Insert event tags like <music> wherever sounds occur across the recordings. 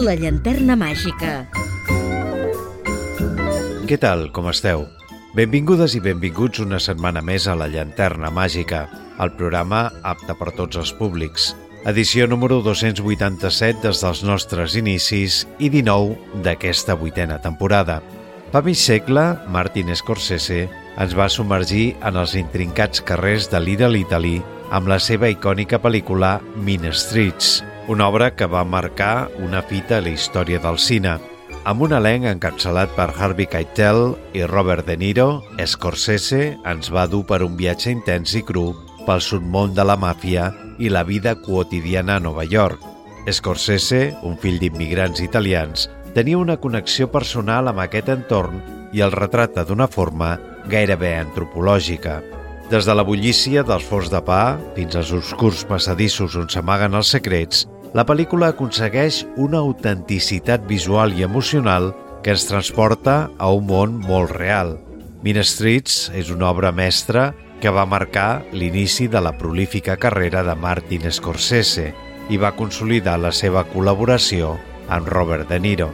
La llanterna màgica. Què tal, com esteu? Benvingudes i benvinguts una setmana més a La Llanterna Màgica, el programa apte per tots els públics. Edició número 287 des dels nostres inicis i 19 d'aquesta vuitena temporada. Fa mig segle, Martin Scorsese ens va submergir en els intrincats carrers de Little Italy amb la seva icònica pel·lícula Mean Streets, una obra que va marcar una fita a la història del cine. Amb un elenc encapçalat per Harvey Keitel i Robert De Niro, Scorsese ens va dur per un viatge intens i cru pel submón de la màfia i la vida quotidiana a Nova York. Scorsese, un fill d'immigrants italians, tenia una connexió personal amb aquest entorn i el retrata d'una forma gairebé antropològica. Des de la bullícia dels forts de pa fins als obscurs passadissos on s'amaguen els secrets, la pel·lícula aconsegueix una autenticitat visual i emocional que ens transporta a un món molt real. Mean Streets és una obra mestra que va marcar l'inici de la prolífica carrera de Martin Scorsese i va consolidar la seva col·laboració amb Robert De Niro.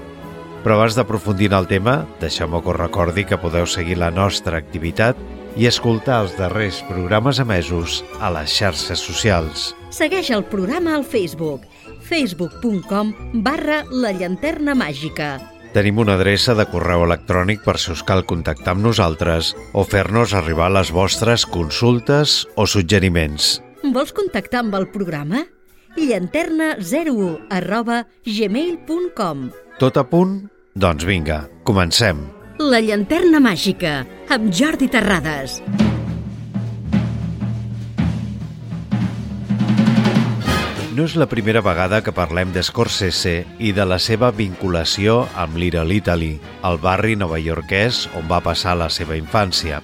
Però abans d'aprofundir en el tema, deixeu-me que us recordi que podeu seguir la nostra activitat i escoltar els darrers programes emesos a les xarxes socials. Segueix el programa al Facebook facebook.com barra la llanterna màgica. Tenim una adreça de correu electrònic per si us cal contactar amb nosaltres o fer-nos arribar les vostres consultes o suggeriments. Vols contactar amb el programa? llanterna01 arroba gmail.com Tot a punt? Doncs vinga, comencem. La llanterna màgica, amb Jordi Terrades. No és la primera vegada que parlem d'Scorsese i de la seva vinculació amb Little Italy, el barri novaiorquès on va passar la seva infància.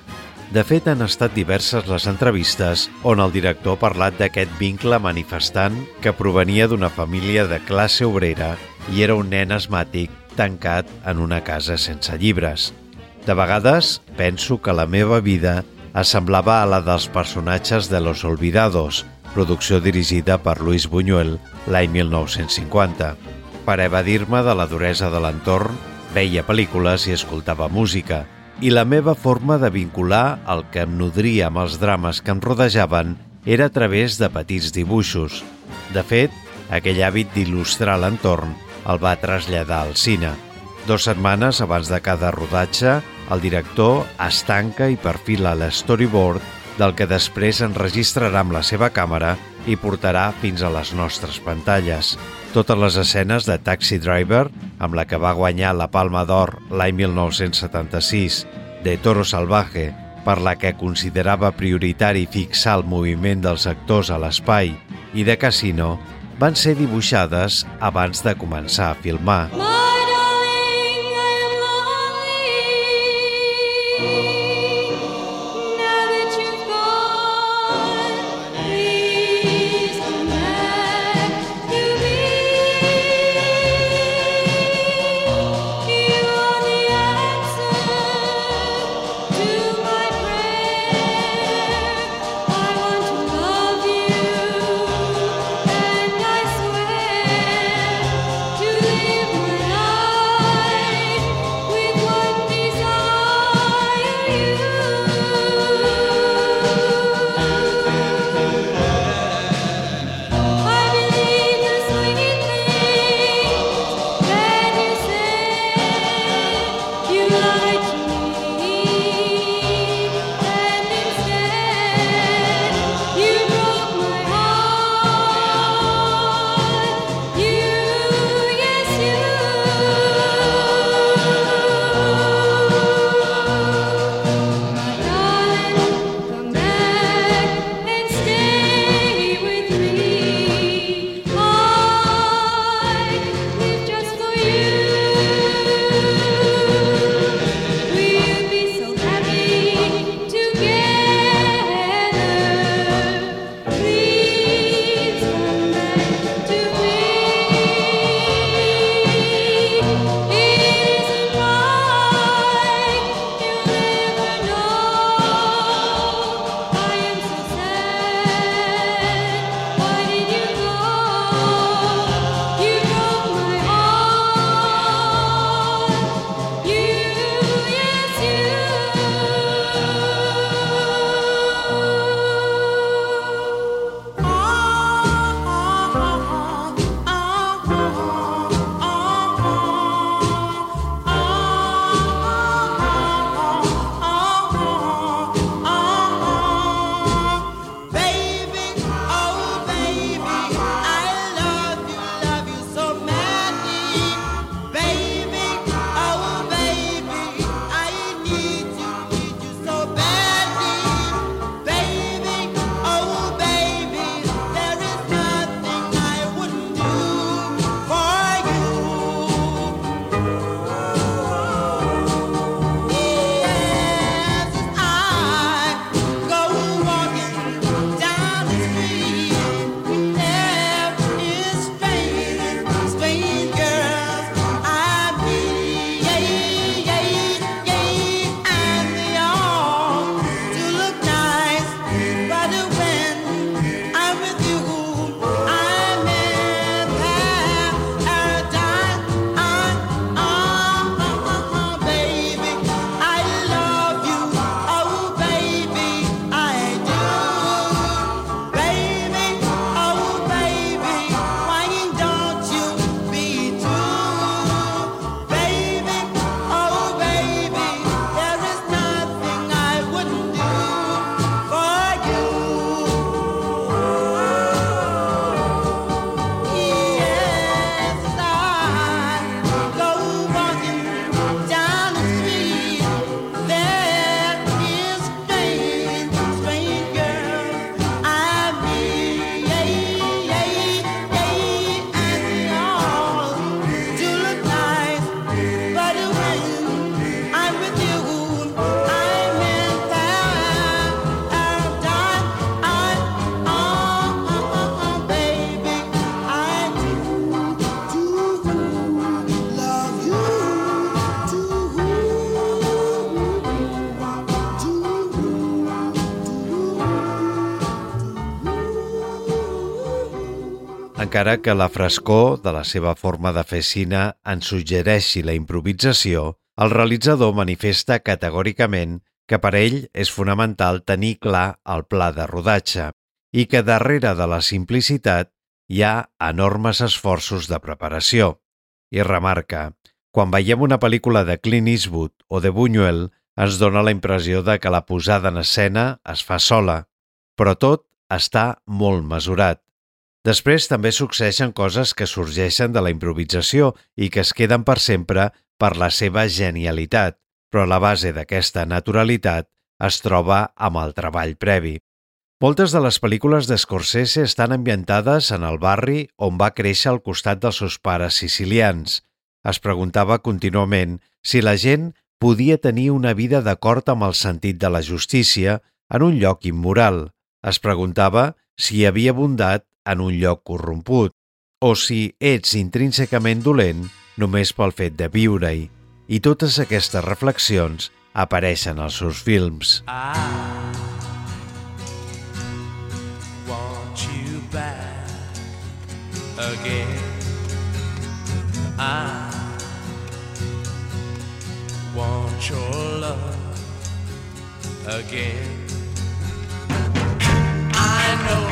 De fet, han estat diverses les entrevistes on el director ha parlat d'aquest vincle manifestant que provenia d'una família de classe obrera i era un nen asmàtic tancat en una casa sense llibres. De vegades penso que la meva vida assemblava a la dels personatges de Los Olvidados, producció dirigida per Luis Buñuel l'any 1950. Per evadir-me de la duresa de l'entorn, veia pel·lícules i escoltava música, i la meva forma de vincular el que em nodria amb els drames que em rodejaven era a través de petits dibuixos. De fet, aquell hàbit d'il·lustrar l'entorn el va traslladar al cine. Dos setmanes abans de cada rodatge, el director es tanca i perfila l'storyboard del que després enregistrarà amb la seva càmera i portarà fins a les nostres pantalles. Totes les escenes de Taxi Driver, amb la que va guanyar la Palma d'Or l'any 1976, de Toro Salvaje, per la que considerava prioritari fixar el moviment dels actors a l'espai, i de Casino, van ser dibuixades abans de començar a filmar. Mom! Encara que la frescor de la seva forma de fer cine en suggereixi la improvisació, el realitzador manifesta categòricament que per ell és fonamental tenir clar el pla de rodatge i que darrere de la simplicitat hi ha enormes esforços de preparació. I remarca, quan veiem una pel·lícula de Clint Eastwood o de Buñuel, ens dona la impressió de que la posada en escena es fa sola, però tot està molt mesurat. Després també succeeixen coses que sorgeixen de la improvisació i que es queden per sempre per la seva genialitat, però la base d'aquesta naturalitat es troba amb el treball previ. Moltes de les pel·lícules d'Scorsese estan ambientades en el barri on va créixer al costat dels seus pares sicilians. Es preguntava contínuament si la gent podia tenir una vida d'acord amb el sentit de la justícia en un lloc immoral. Es preguntava si hi havia bondat en un lloc corromput, o si ets intrínsecament dolent només pel fet de viure-hi. I totes aquestes reflexions apareixen als seus films. I want you back again I want your love again I know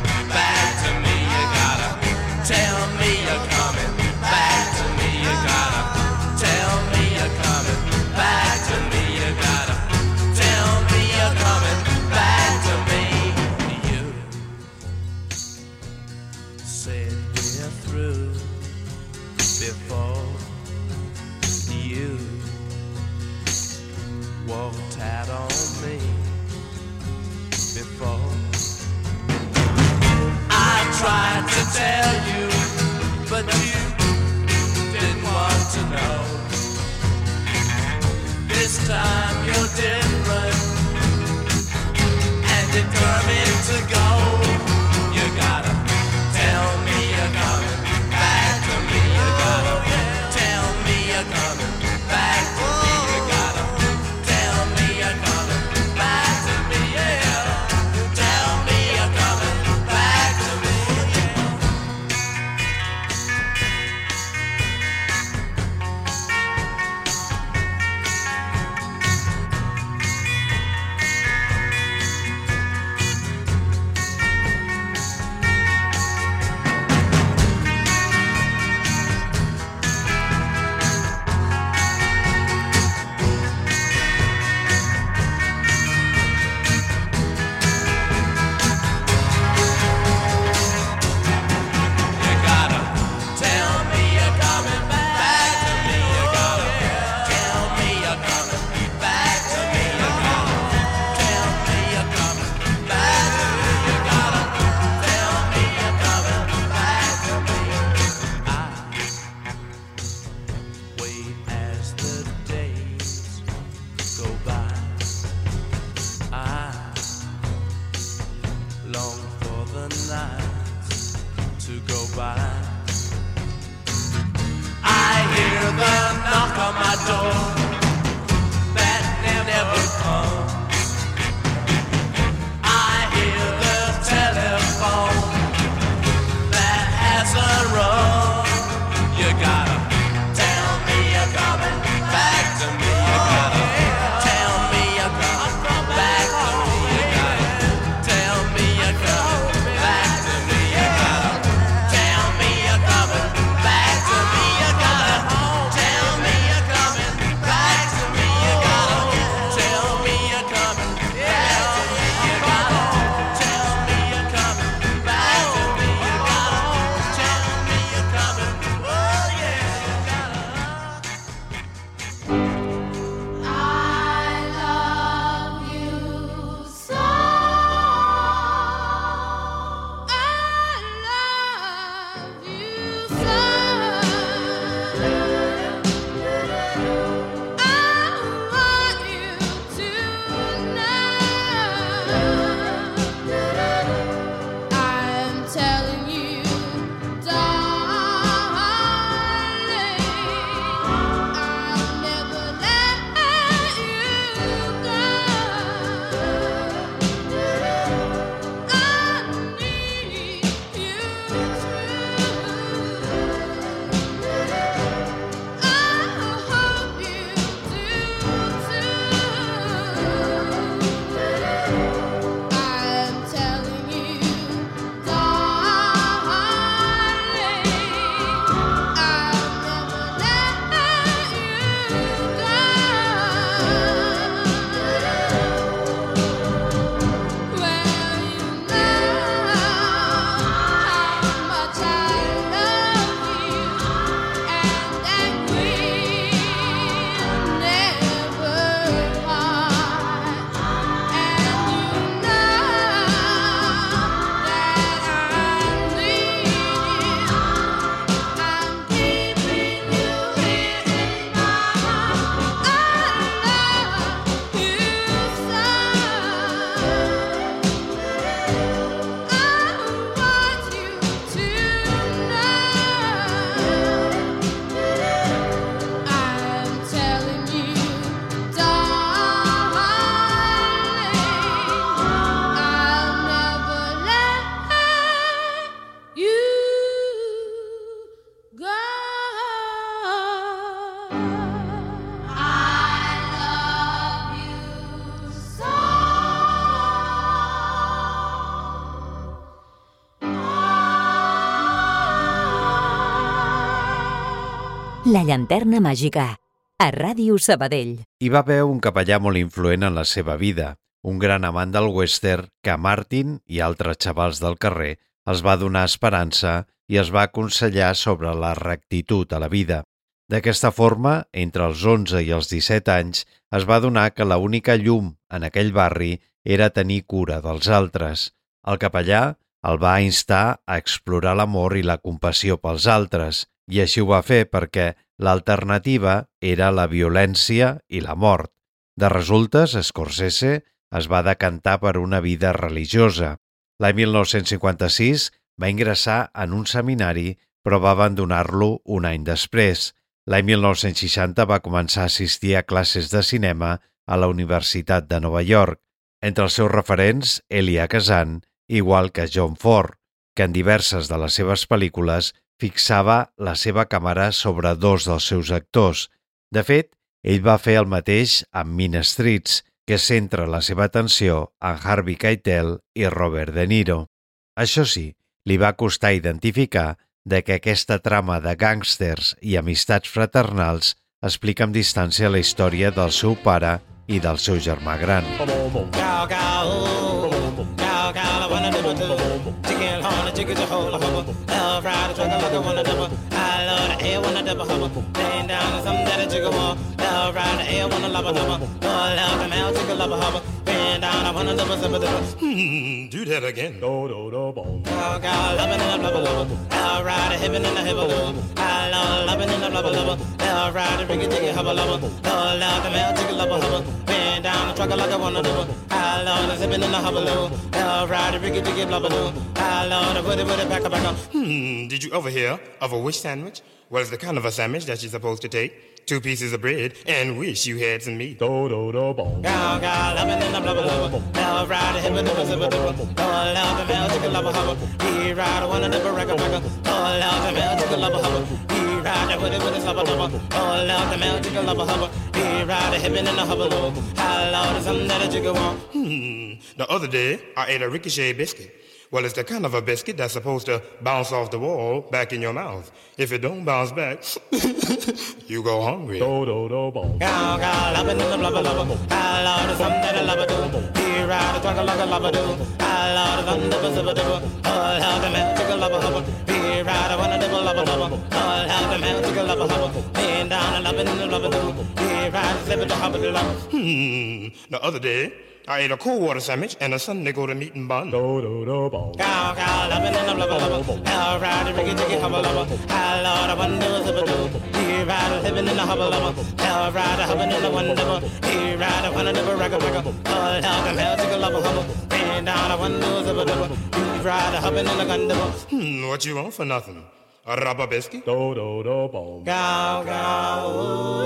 tell you but you didn't want to know this time you're different and determined to go. La llanterna màgica, a Ràdio Sabadell. Hi va haver un capellà molt influent en la seva vida, un gran amant del western que Martin i altres xavals del carrer els va donar esperança i es va aconsellar sobre la rectitud a la vida. D'aquesta forma, entre els 11 i els 17 anys, es va donar que la única llum en aquell barri era tenir cura dels altres. El capellà el va instar a explorar l'amor i la compassió pels altres, i així ho va fer perquè l'alternativa era la violència i la mort. De resultes, Scorsese es va decantar per una vida religiosa. L'any 1956 va ingressar en un seminari, però va abandonar-lo un any després. L'any 1960 va començar a assistir a classes de cinema a la Universitat de Nova York. Entre els seus referents, Elia Kazan, igual que John Ford, que en diverses de les seves pel·lícules fixava la seva càmera sobre dos dels seus actors. De fet, ell va fer el mateix amb Mean Streets, que centra la seva atenció en Harvey Keitel i Robert De Niro. Això sí, li va costar identificar de que aquesta trama de gàngsters i amistats fraternals explica amb distància la història del seu pare i del seu germà gran. Chicken on a chicken to hold a hubba. Love ride a truck like a wanna double. I love the air when I double hubba. Laying down on something that a jiggle more. Love ride the air when I love a hubba. Love love the mouth, chicken love a hubba. Down, I wanna double double double. Hmm, do that again. Do do do boom. Oh God, loving in a blubber blubber. Love ride a hippin' in a lubber. I love loving in a blubber blubber. Love ride a riggy diggy hubba lubber. Love love the mouth, chicken love a hubba. Bend down, the truck like a wanna double. I love the zippin' in a hubba lubber. Love ride a riggy diggy blubber lubber. I love the it, put it back up, back up. Hmm, did you ever hear of a wish sandwich? Well, it's the kind of a sandwich that you're supposed to take two pieces of bread and wish you had some meat. Do do do boom. Gal gal, loving in the blubber blubber. Love ride a hip and dibba zibba dibba. Oh love the mel chicken lubber hubba. He ride a one and dibba record record. Oh love the mel chicken lubber hubba. He ride with it with his lubber lubber. Oh love the mel chicken lubber hubba. He ride a and in the hubba. How loud is something that a jigger want? Hmm. The other day I ate a ricochet biscuit. Well, it's the kind of a biscuit that's supposed to bounce off the wall back in your mouth. If it don't bounce back, <laughs> you go hungry. Do do do boom. Cow cow, love it, love love love. I love the something that I love do. He ride a truck like a love do. I love the thunder, zipper dibber. Oh, love the magic love hubba. He ride a one of the love love. Oh, love the magic love hubba. Laying down and loving the love do. He ride a zipper to hubba love. Hmm. The other day. I ate a cold water sandwich and a Sunday go to meat and bun. Do do do boom. Cow cow loving and love love love. Hell ride a riggy jiggy hubba lubba. Hell lord a one do zipper do. He ride a living in a hubba lubba. Hell ride a hubbing in a one double. He ride a one of the ragga ragga. Oh lord them hell jiggy lubba hubba. Bend down a one do zipper do. He ride a hubbing in a gun double. Hmm, what you want for nothing? A rubber biscuit? Do do do boom. Cow cow.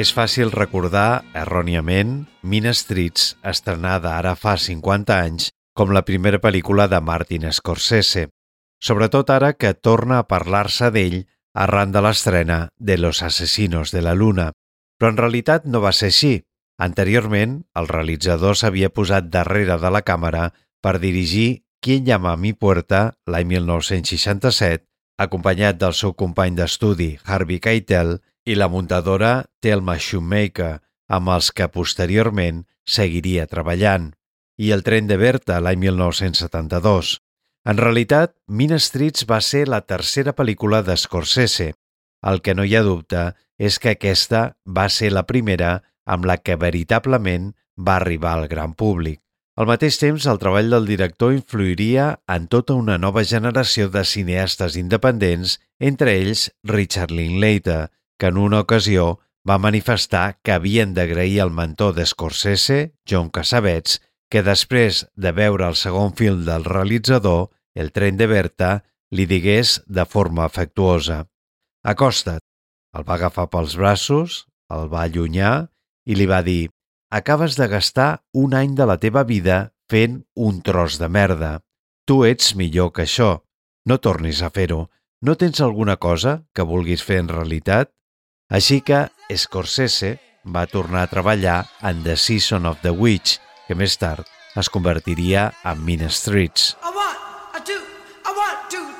És fàcil recordar, erròniament, Mina Streets, estrenada ara fa 50 anys, com la primera pel·lícula de Martin Scorsese, sobretot ara que torna a parlar-se d'ell arran de l'estrena de Los Asesinos de la Luna. Però en realitat no va ser així. Anteriorment, el realitzador s'havia posat darrere de la càmera per dirigir Quien llama a mi puerta l'any 1967, acompanyat del seu company d'estudi Harvey Keitel i la muntadora Thelma Shoemaker, amb els que posteriorment seguiria treballant, i el tren de Berta l'any 1972. En realitat, Mean Streets va ser la tercera pel·lícula d'Scorsese. El que no hi ha dubte és que aquesta va ser la primera amb la que veritablement va arribar al gran públic. Al mateix temps, el treball del director influiria en tota una nova generació de cineastes independents, entre ells Richard Linklater, que en una ocasió va manifestar que havien d'agrair al mentor d'Escorsese, John Cassavetes, que després de veure el segon film del realitzador, El tren de Berta, li digués de forma afectuosa «Acosta't». El va agafar pels braços, el va allunyar i li va dir «Acabes de gastar un any de la teva vida fent un tros de merda. Tu ets millor que això. No tornis a fer-ho. No tens alguna cosa que vulguis fer en realitat? Així que Scorsese va tornar a treballar en The Season of the Witch, que més tard es convertiria en Mean Streets. I want, I do, I want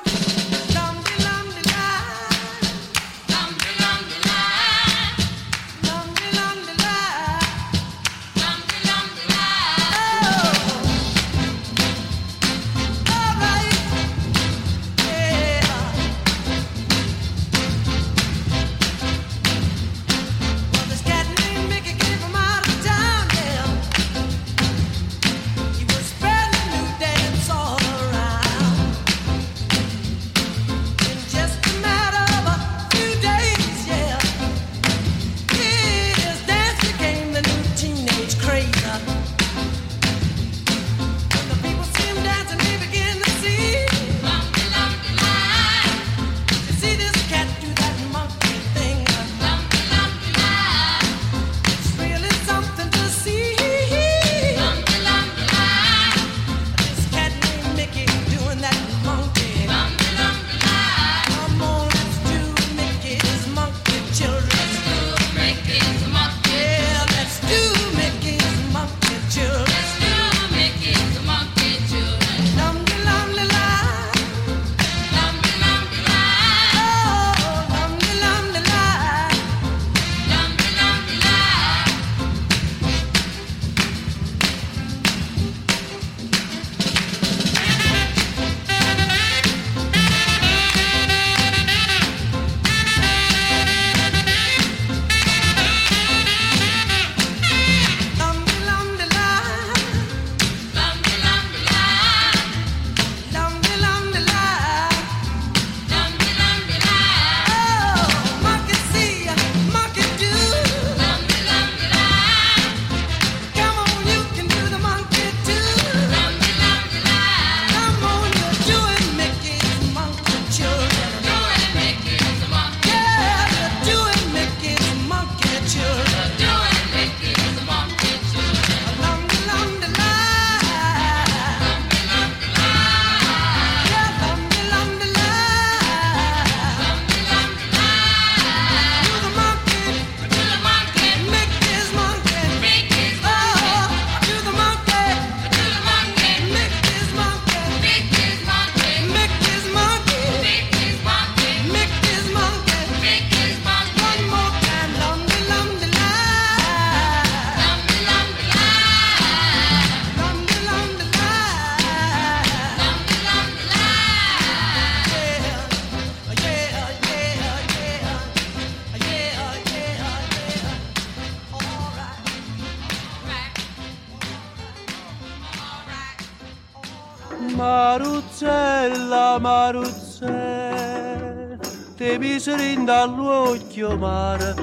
to... dall'occhio mare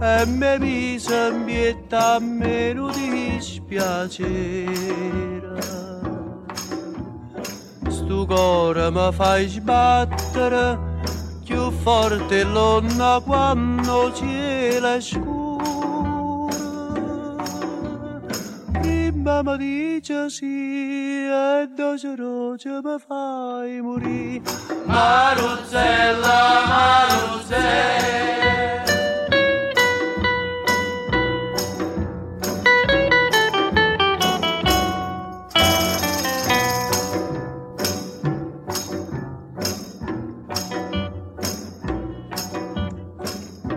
e mi mise in pietà a me non dispiacere. Sto cuore mi fai sbattere più forte l'onna quando cielo è scuro. Prima mi dice sì e doce roce mi fai morire. Maruzzella, Maruzzella.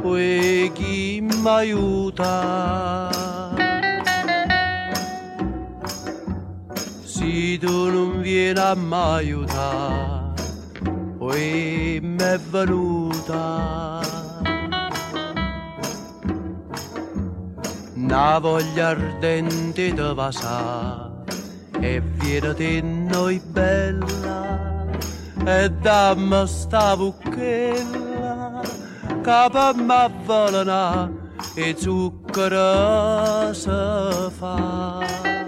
Poi chi mi aiuta? marito non viene mai aiutare, poi m'è venuta. Una voglia ardente te va e viene vedete noi bella, e dammi sta bucchella, capa ma volena e zucchero se fa.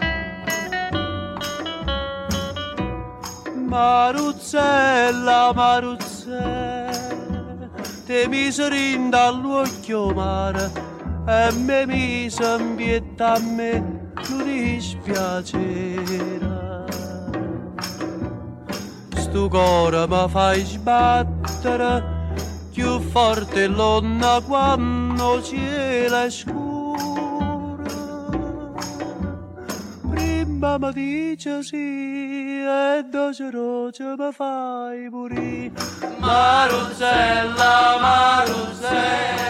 Maruzzella, Maruzzella, te mise dall'occhio mare e me mise in a me non dispiacere. Sto cuore mi fai sbattere più forte l'onna quando cielo è scuro. Mi dice sì e doce roce mi fai morire. Maruzzella, Maruzzella.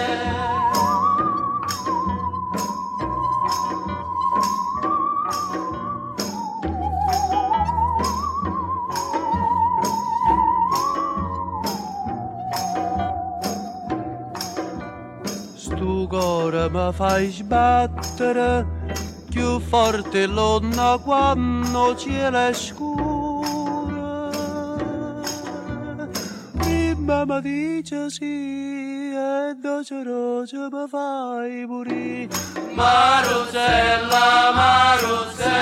Sto cuore mi fai sbattere più forte l'onna quando cielo è scuro. Mi dice sì e doce roce mi fai morire. Maruzzella, Maruzzella.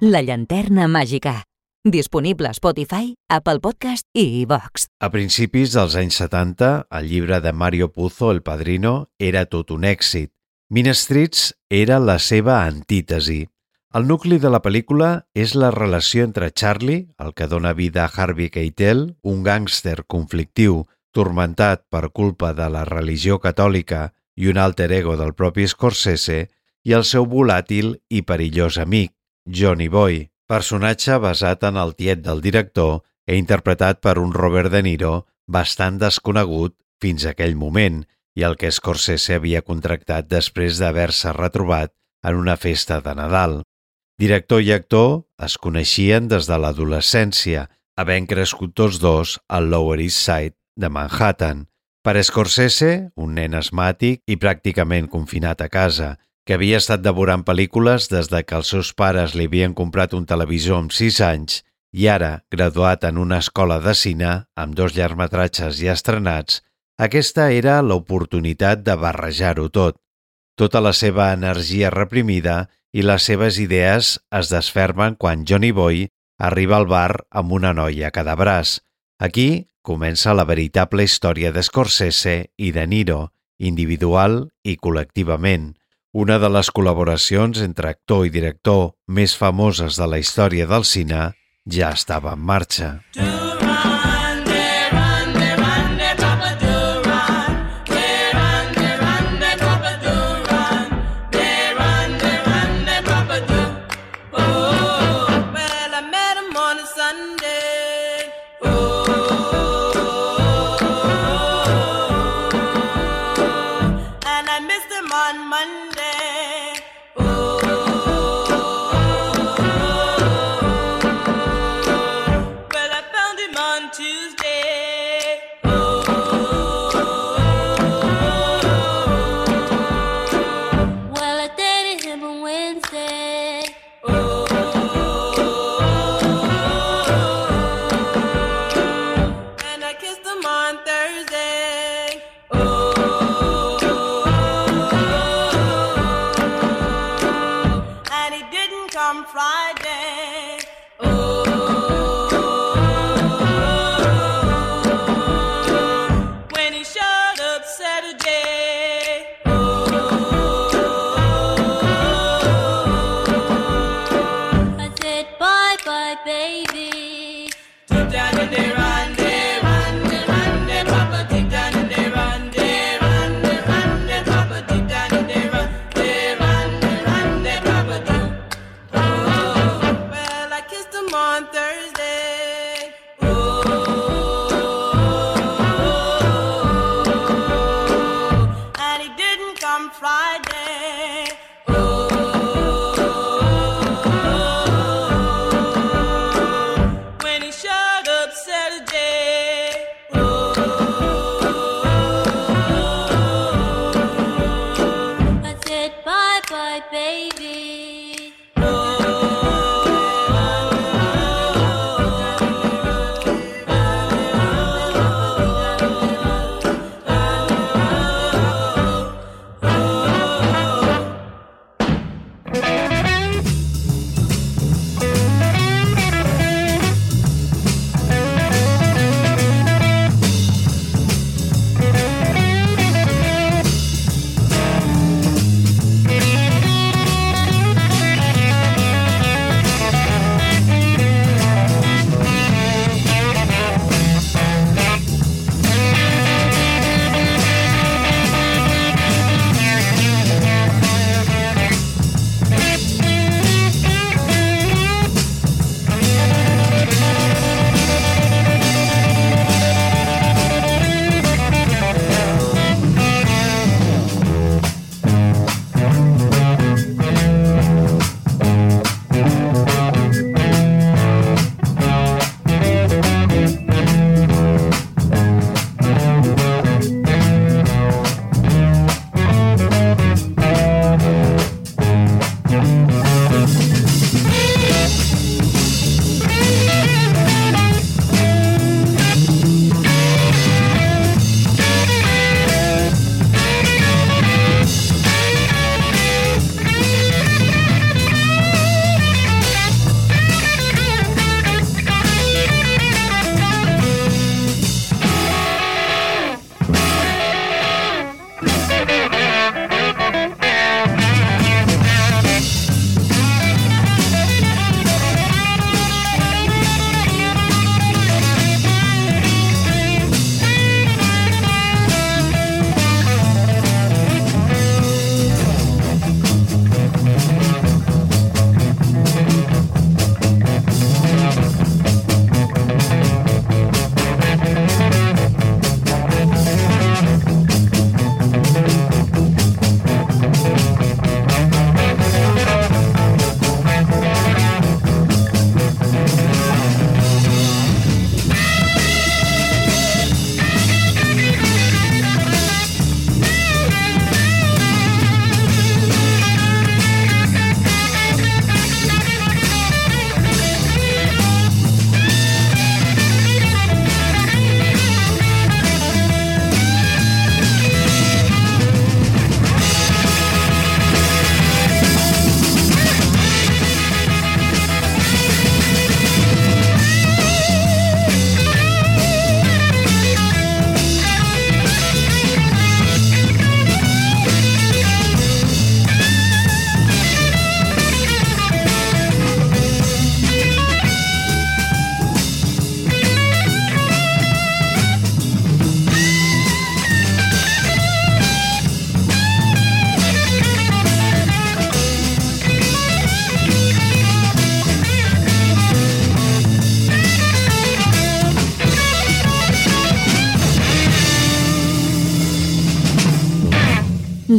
La llanterna màgica. Disponible a Spotify, Apple Podcast i iVox. A principis dels anys 70, el llibre de Mario Puzo, El Padrino, era tot un èxit. Mean Streets era la seva antítesi. El nucli de la pel·lícula és la relació entre Charlie, el que dona vida a Harvey Keitel, un gàngster conflictiu turmentat per culpa de la religió catòlica i un alter ego del propi Scorsese, i el seu volàtil i perillós amic, Johnny Boy, personatge basat en el tiet del director e interpretat per un Robert De Niro bastant desconegut fins aquell moment i el que Scorsese havia contractat després d'haver-se retrobat en una festa de Nadal. Director i actor es coneixien des de l'adolescència, havent crescut tots dos al Lower East Side de Manhattan. Per Scorsese, un nen asmàtic i pràcticament confinat a casa, que havia estat devorant pel·lícules des de que els seus pares li havien comprat un televisor amb 6 anys i ara, graduat en una escola de cine amb dos llargmetratges ja estrenats, aquesta era l'oportunitat de barrejar-ho tot. Tota la seva energia reprimida i les seves idees es desfermen quan Johnny Boy arriba al bar amb una noia a cada braç. Aquí comença la veritable història d'Scorsese i de Niro, individual i col·lectivament, una de les col·laboracions entre actor i director més famoses de la història del cine ja estava en marxa. And Friday.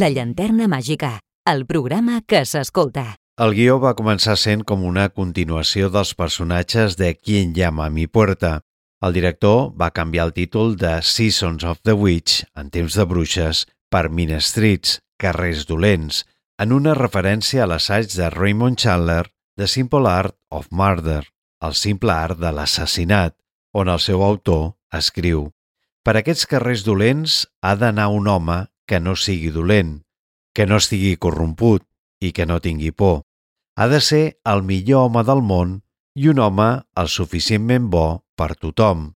La llanterna màgica, el programa que s'escolta. El guió va començar sent com una continuació dels personatges de Quien llama a mi puerta. El director va canviar el títol de Seasons of the Witch, en temps de bruixes, per Mean Streets, carrers dolents, en una referència a l'assaig de Raymond Chandler The Simple Art of Murder, el simple art de l'assassinat, on el seu autor escriu Per aquests carrers dolents ha d'anar un home que no sigui dolent, que no estigui corromput i que no tingui por. Ha de ser el millor home del món i un home el suficientment bo per tothom.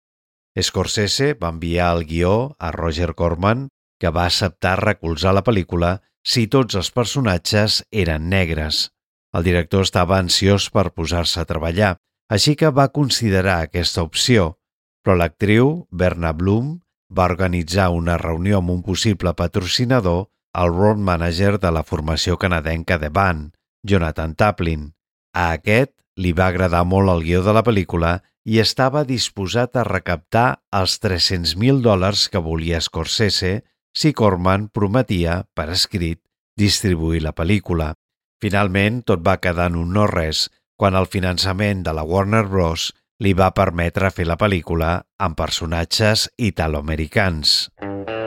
Scorsese va enviar el guió a Roger Corman, que va acceptar recolzar la pel·lícula si tots els personatges eren negres. El director estava ansiós per posar-se a treballar, així que va considerar aquesta opció, però l'actriu, Berna Bloom, va organitzar una reunió amb un possible patrocinador, el road manager de la formació canadenca de band, Jonathan Taplin. A aquest li va agradar molt el guió de la pel·lícula i estava disposat a recaptar els 300.000 dòlars que volia Scorsese si Corman prometia, per escrit, distribuir la pel·lícula. Finalment, tot va quedar en un no-res quan el finançament de la Warner Bros. Li va permetre fer la pel·lícula amb personatges italoamericans. She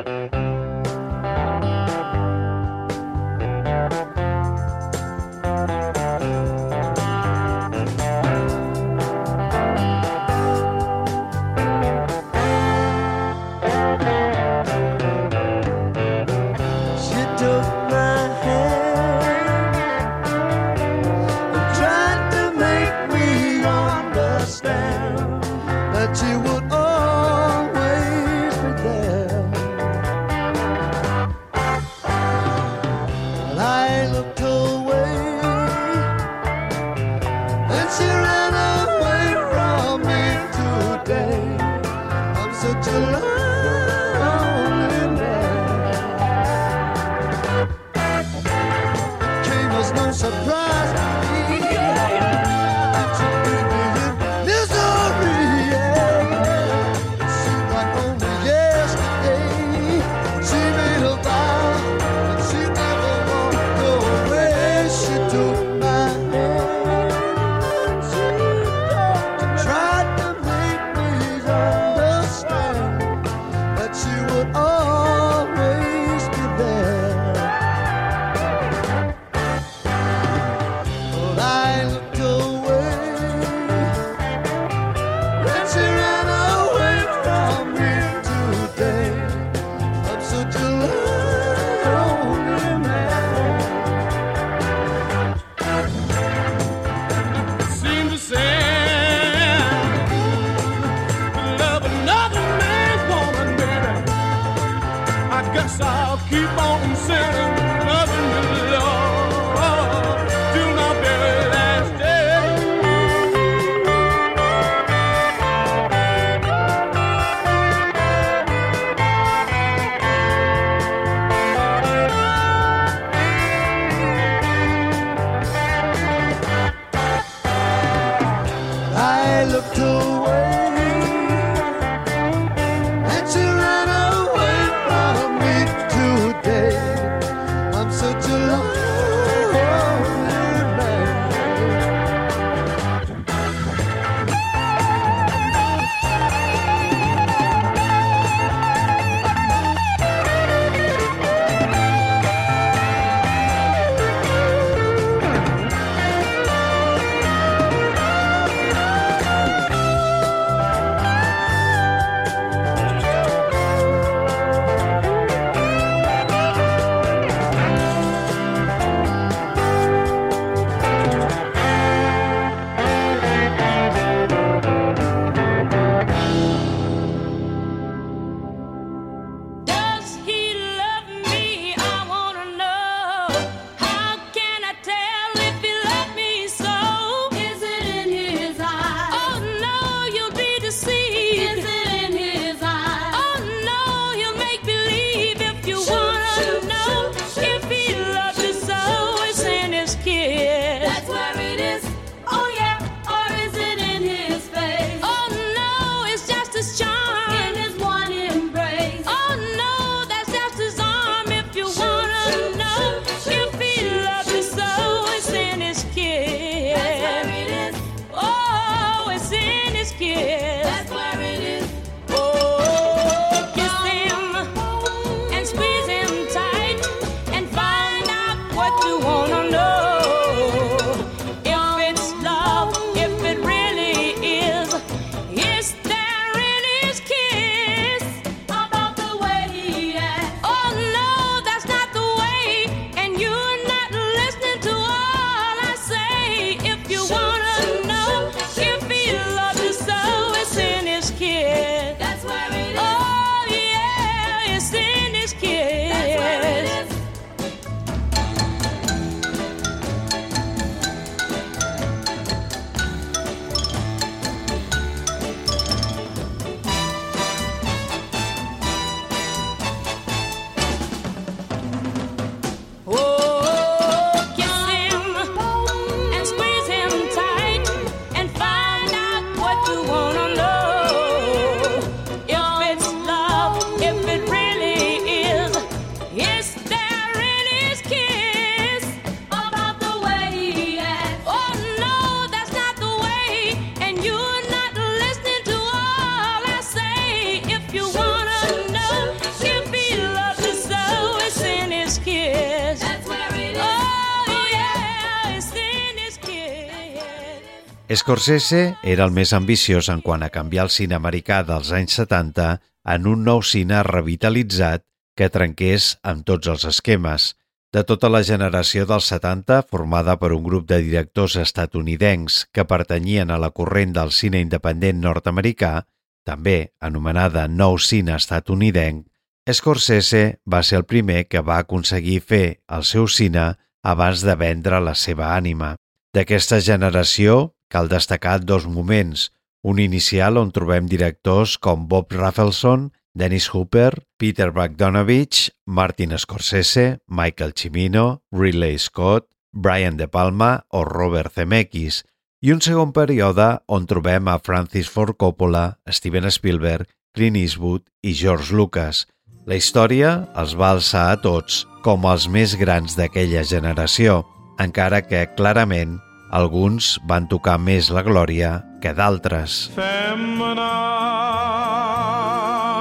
Scorsese era el més ambiciós en quant a canviar el cine americà dels anys 70 en un nou cine revitalitzat que trenqués amb tots els esquemes. De tota la generació dels 70, formada per un grup de directors estatunidencs que pertanyien a la corrent del cine independent nord-americà, també anomenada Nou Cine Estatunidenc, Scorsese va ser el primer que va aconseguir fer el seu cine abans de vendre la seva ànima. D'aquesta generació cal destacar dos moments, un inicial on trobem directors com Bob Rafelson, Dennis Hooper, Peter Bogdanovich, Martin Scorsese, Michael Cimino, Ridley Scott, Brian De Palma o Robert Zemeckis, i un segon període on trobem a Francis Ford Coppola, Steven Spielberg, Clint Eastwood i George Lucas. La història els va alçar a tots com els més grans d'aquella generació, encara que, clarament, alguns van tocar més la glòria que d'altres. Femmina,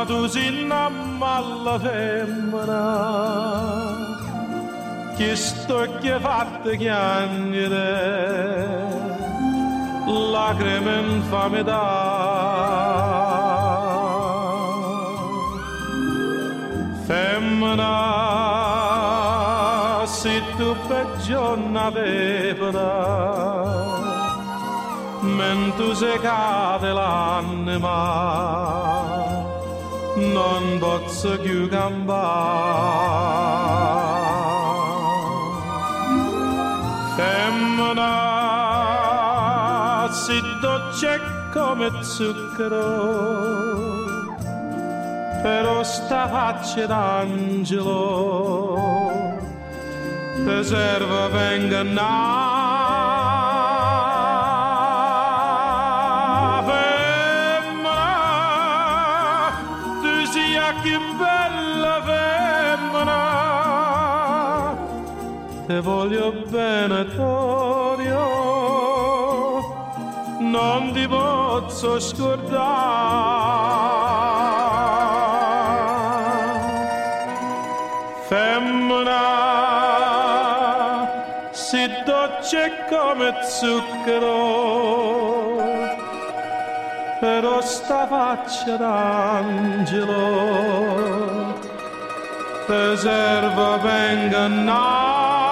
tu sinna alla femmina Che stocche fatte chiangere Lacrime infame Femmina, se tu peggio n'aveva mentre se cade l'anima non posso più campare femmina si dolce come zucchero però sta faccia d'angelo preserva venga femmina tu sia che bella femmina te voglio bene Torio non ti posso scordare dolce come zucchero però sta faccia d'angelo preserva venga femmina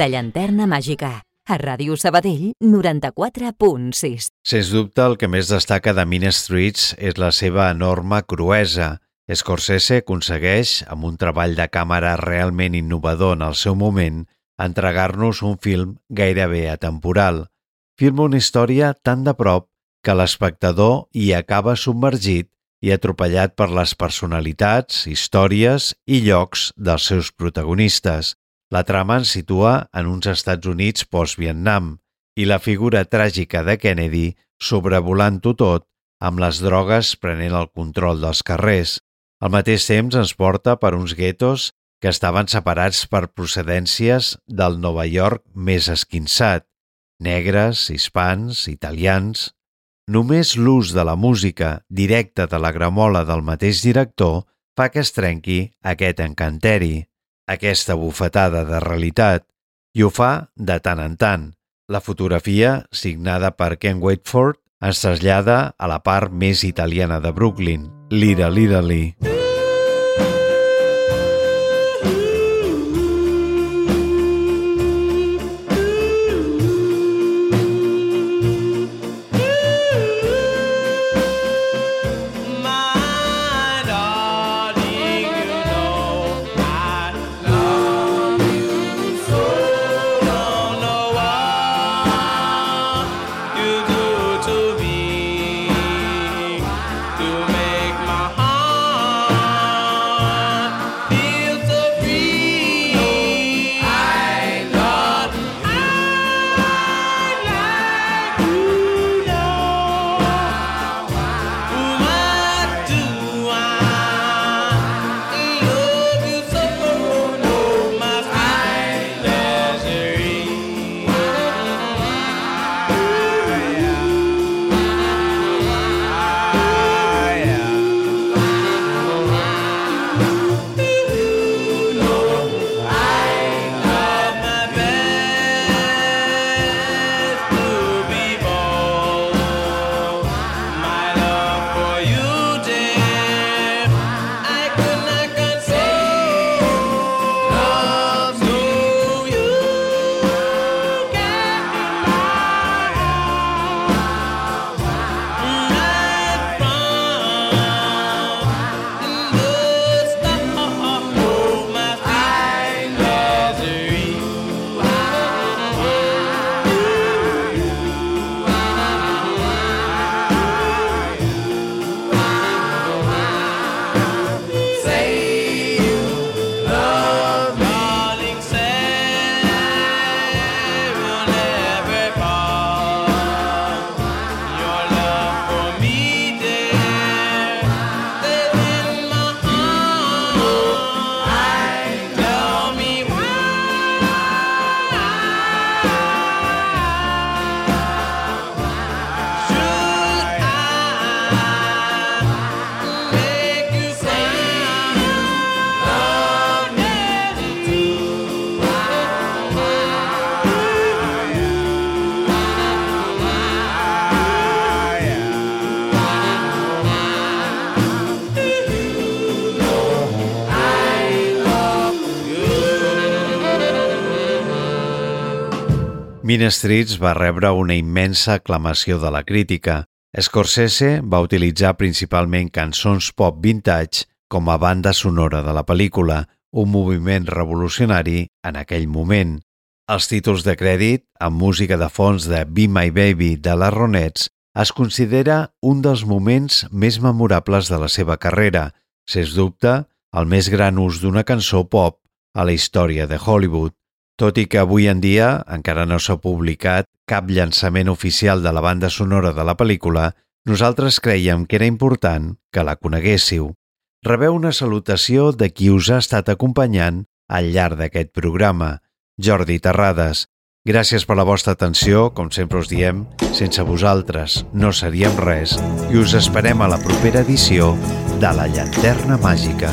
La llanterna màgica, a Ràdio Sabadell 94.6. Sens dubte, el que més destaca de Mean Streets és la seva enorme cruesa. Scorsese aconsegueix, amb un treball de càmera realment innovador en el seu moment, entregar-nos un film gairebé atemporal. Filma una història tan de prop que l'espectador hi acaba submergit i atropellat per les personalitats, històries i llocs dels seus protagonistes. La trama ens situa en uns Estats Units post-Vietnam i la figura tràgica de Kennedy sobrevolant-ho tot amb les drogues prenent el control dels carrers. Al mateix temps ens porta per uns guetos que estaven separats per procedències del Nova York més esquinçat, negres, hispans, italians... Només l'ús de la música directa de la gramola del mateix director fa que es trenqui aquest encanteri, aquesta bufetada de realitat, i ho fa de tant en tant. La fotografia, signada per Ken Waitford, ens trasllada a la part més italiana de Brooklyn, l'Ira l'Italy. My Mean Streets va rebre una immensa aclamació de la crítica. Scorsese va utilitzar principalment cançons pop vintage com a banda sonora de la pel·lícula, un moviment revolucionari en aquell moment. Els títols de crèdit, amb música de fons de Be My Baby de les Ronettes, es considera un dels moments més memorables de la seva carrera, sens dubte, el més gran ús d'una cançó pop a la història de Hollywood. Tot i que avui en dia encara no s'ha publicat cap llançament oficial de la banda sonora de la pel·lícula, nosaltres creiem que era important que la coneguéssiu. Rebeu una salutació de qui us ha estat acompanyant al llarg d'aquest programa, Jordi Terrades. Gràcies per la vostra atenció, com sempre us diem, sense vosaltres no seríem res i us esperem a la propera edició de La Llanterna Màgica.